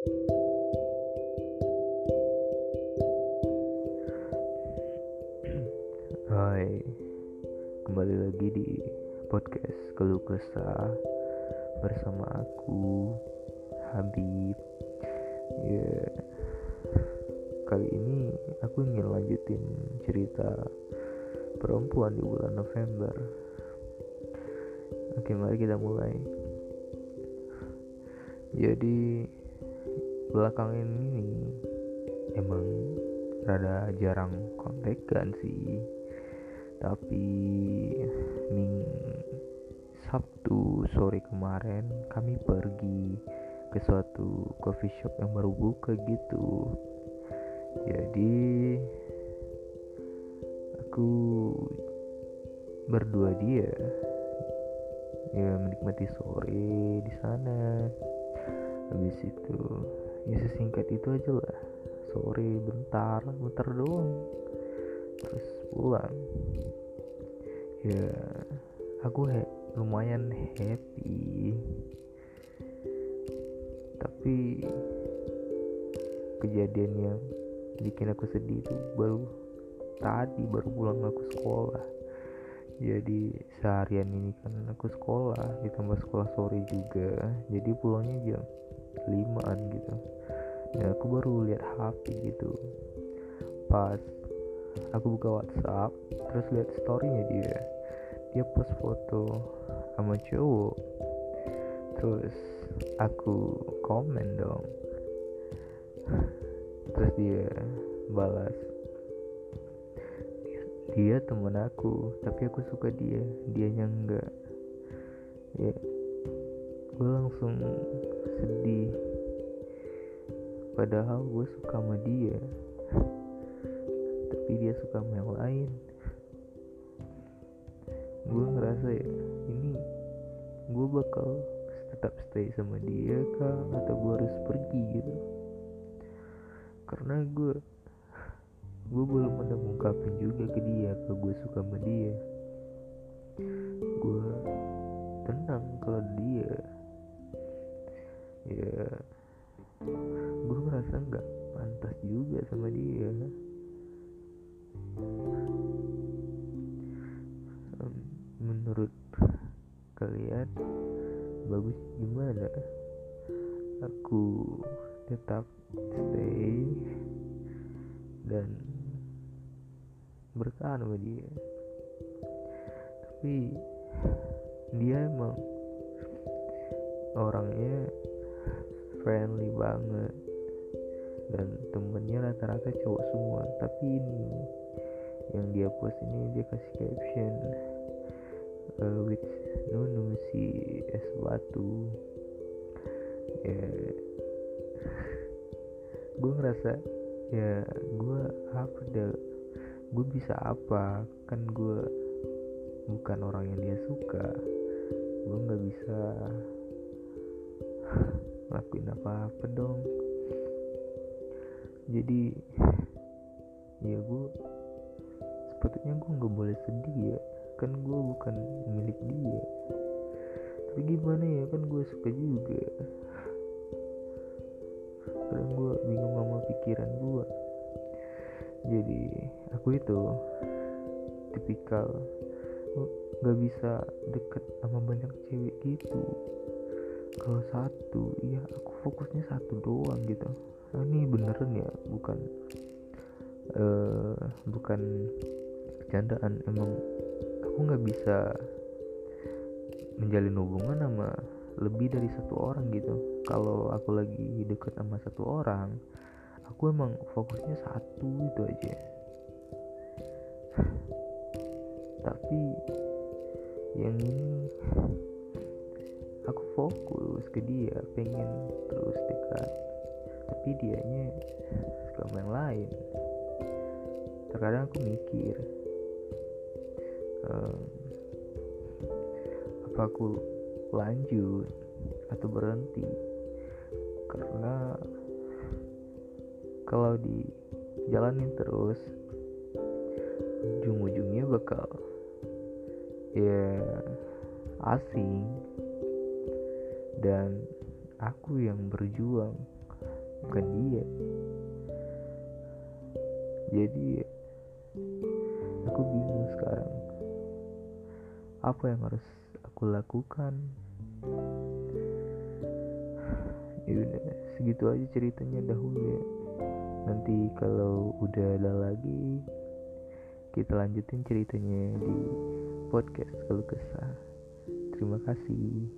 Hai, kembali lagi di podcast Keluh Kesah bersama aku Habib. Ya, kali ini aku ingin lanjutin cerita perempuan di bulan November. Oke, mari kita mulai. Jadi belakangan ini emang rada jarang kontekan sih. Tapi ming Sabtu sore kemarin kami pergi ke suatu coffee shop yang baru buka gitu. Jadi aku berdua dia ya menikmati sore di sana. Habis itu ya sesingkat itu aja lah. Sore bentar bentar doang. Terus pulang. Ya aku he lumayan happy. Tapi kejadian yang bikin aku sedih itu baru tadi baru pulang aku sekolah. Jadi seharian ini kan aku sekolah ditambah sekolah sore juga. Jadi pulangnya jam limaan gitu. Ya aku baru lihat HP gitu. Pas aku buka WhatsApp terus lihat storynya dia. Dia post foto sama cowok. Terus aku komen dong. Terus dia balas dia temen aku tapi aku suka dia. Dia enggak. Ya gue langsung sedih. Padahal gue suka sama dia. Tapi dia suka sama yang lain. Gue ngerasa ya ini gue bakal tetap stay sama dia kah? Atau gue harus pergi gitu? Karena gue gue belum ada juga ke dia kalau gue suka sama dia. Gue menurut kalian bagus? Gimana? Aku tetap stay dan bertahan sama dia. Tapi dia emang orangnya friendly banget dan temennya rata-rata cowok semua. Tapi ini yang dia post ini dia kasih caption uh, with Nunu si es batu. Ya. Gue ngerasa ya gue apa deh gue bisa apa? Kan gue bukan orang yang dia suka. Gue nggak bisa lakuin apa-apa dong. Jadi ya gue sepatutnya gue nggak boleh sedih ya kan gue bukan milik dia. Tapi gimana ya kan gue suka juga. Kadang gue bingung sama pikiran gue jadi aku itu tipikal gak bisa deket sama banyak cewek gitu. Kalau satu ya aku fokusnya satu doang gitu. Nah, ini beneran ya bukan uh, bukan bercandaan emang aku nggak bisa menjalin hubungan sama lebih dari satu orang gitu. Kalau aku lagi deket sama satu orang aku emang fokusnya satu itu aja. Tapi yang ini aku fokus ke dia pengen terus dekat. Tapi dianya suka yang lain. Terkadang aku mikir um, apa aku lanjut atau berhenti? Karena kalau dijalanin terus ujung-ujungnya bakal ya asing. Dan aku yang berjuang bukan dia. Jadi aku bingung sekarang apa yang harus aku lakukan? Ya udah segitu aja ceritanya dahulu ya. Nanti kalau udah ada lagi kita lanjutin ceritanya di podcast kalau kesah. Terima kasih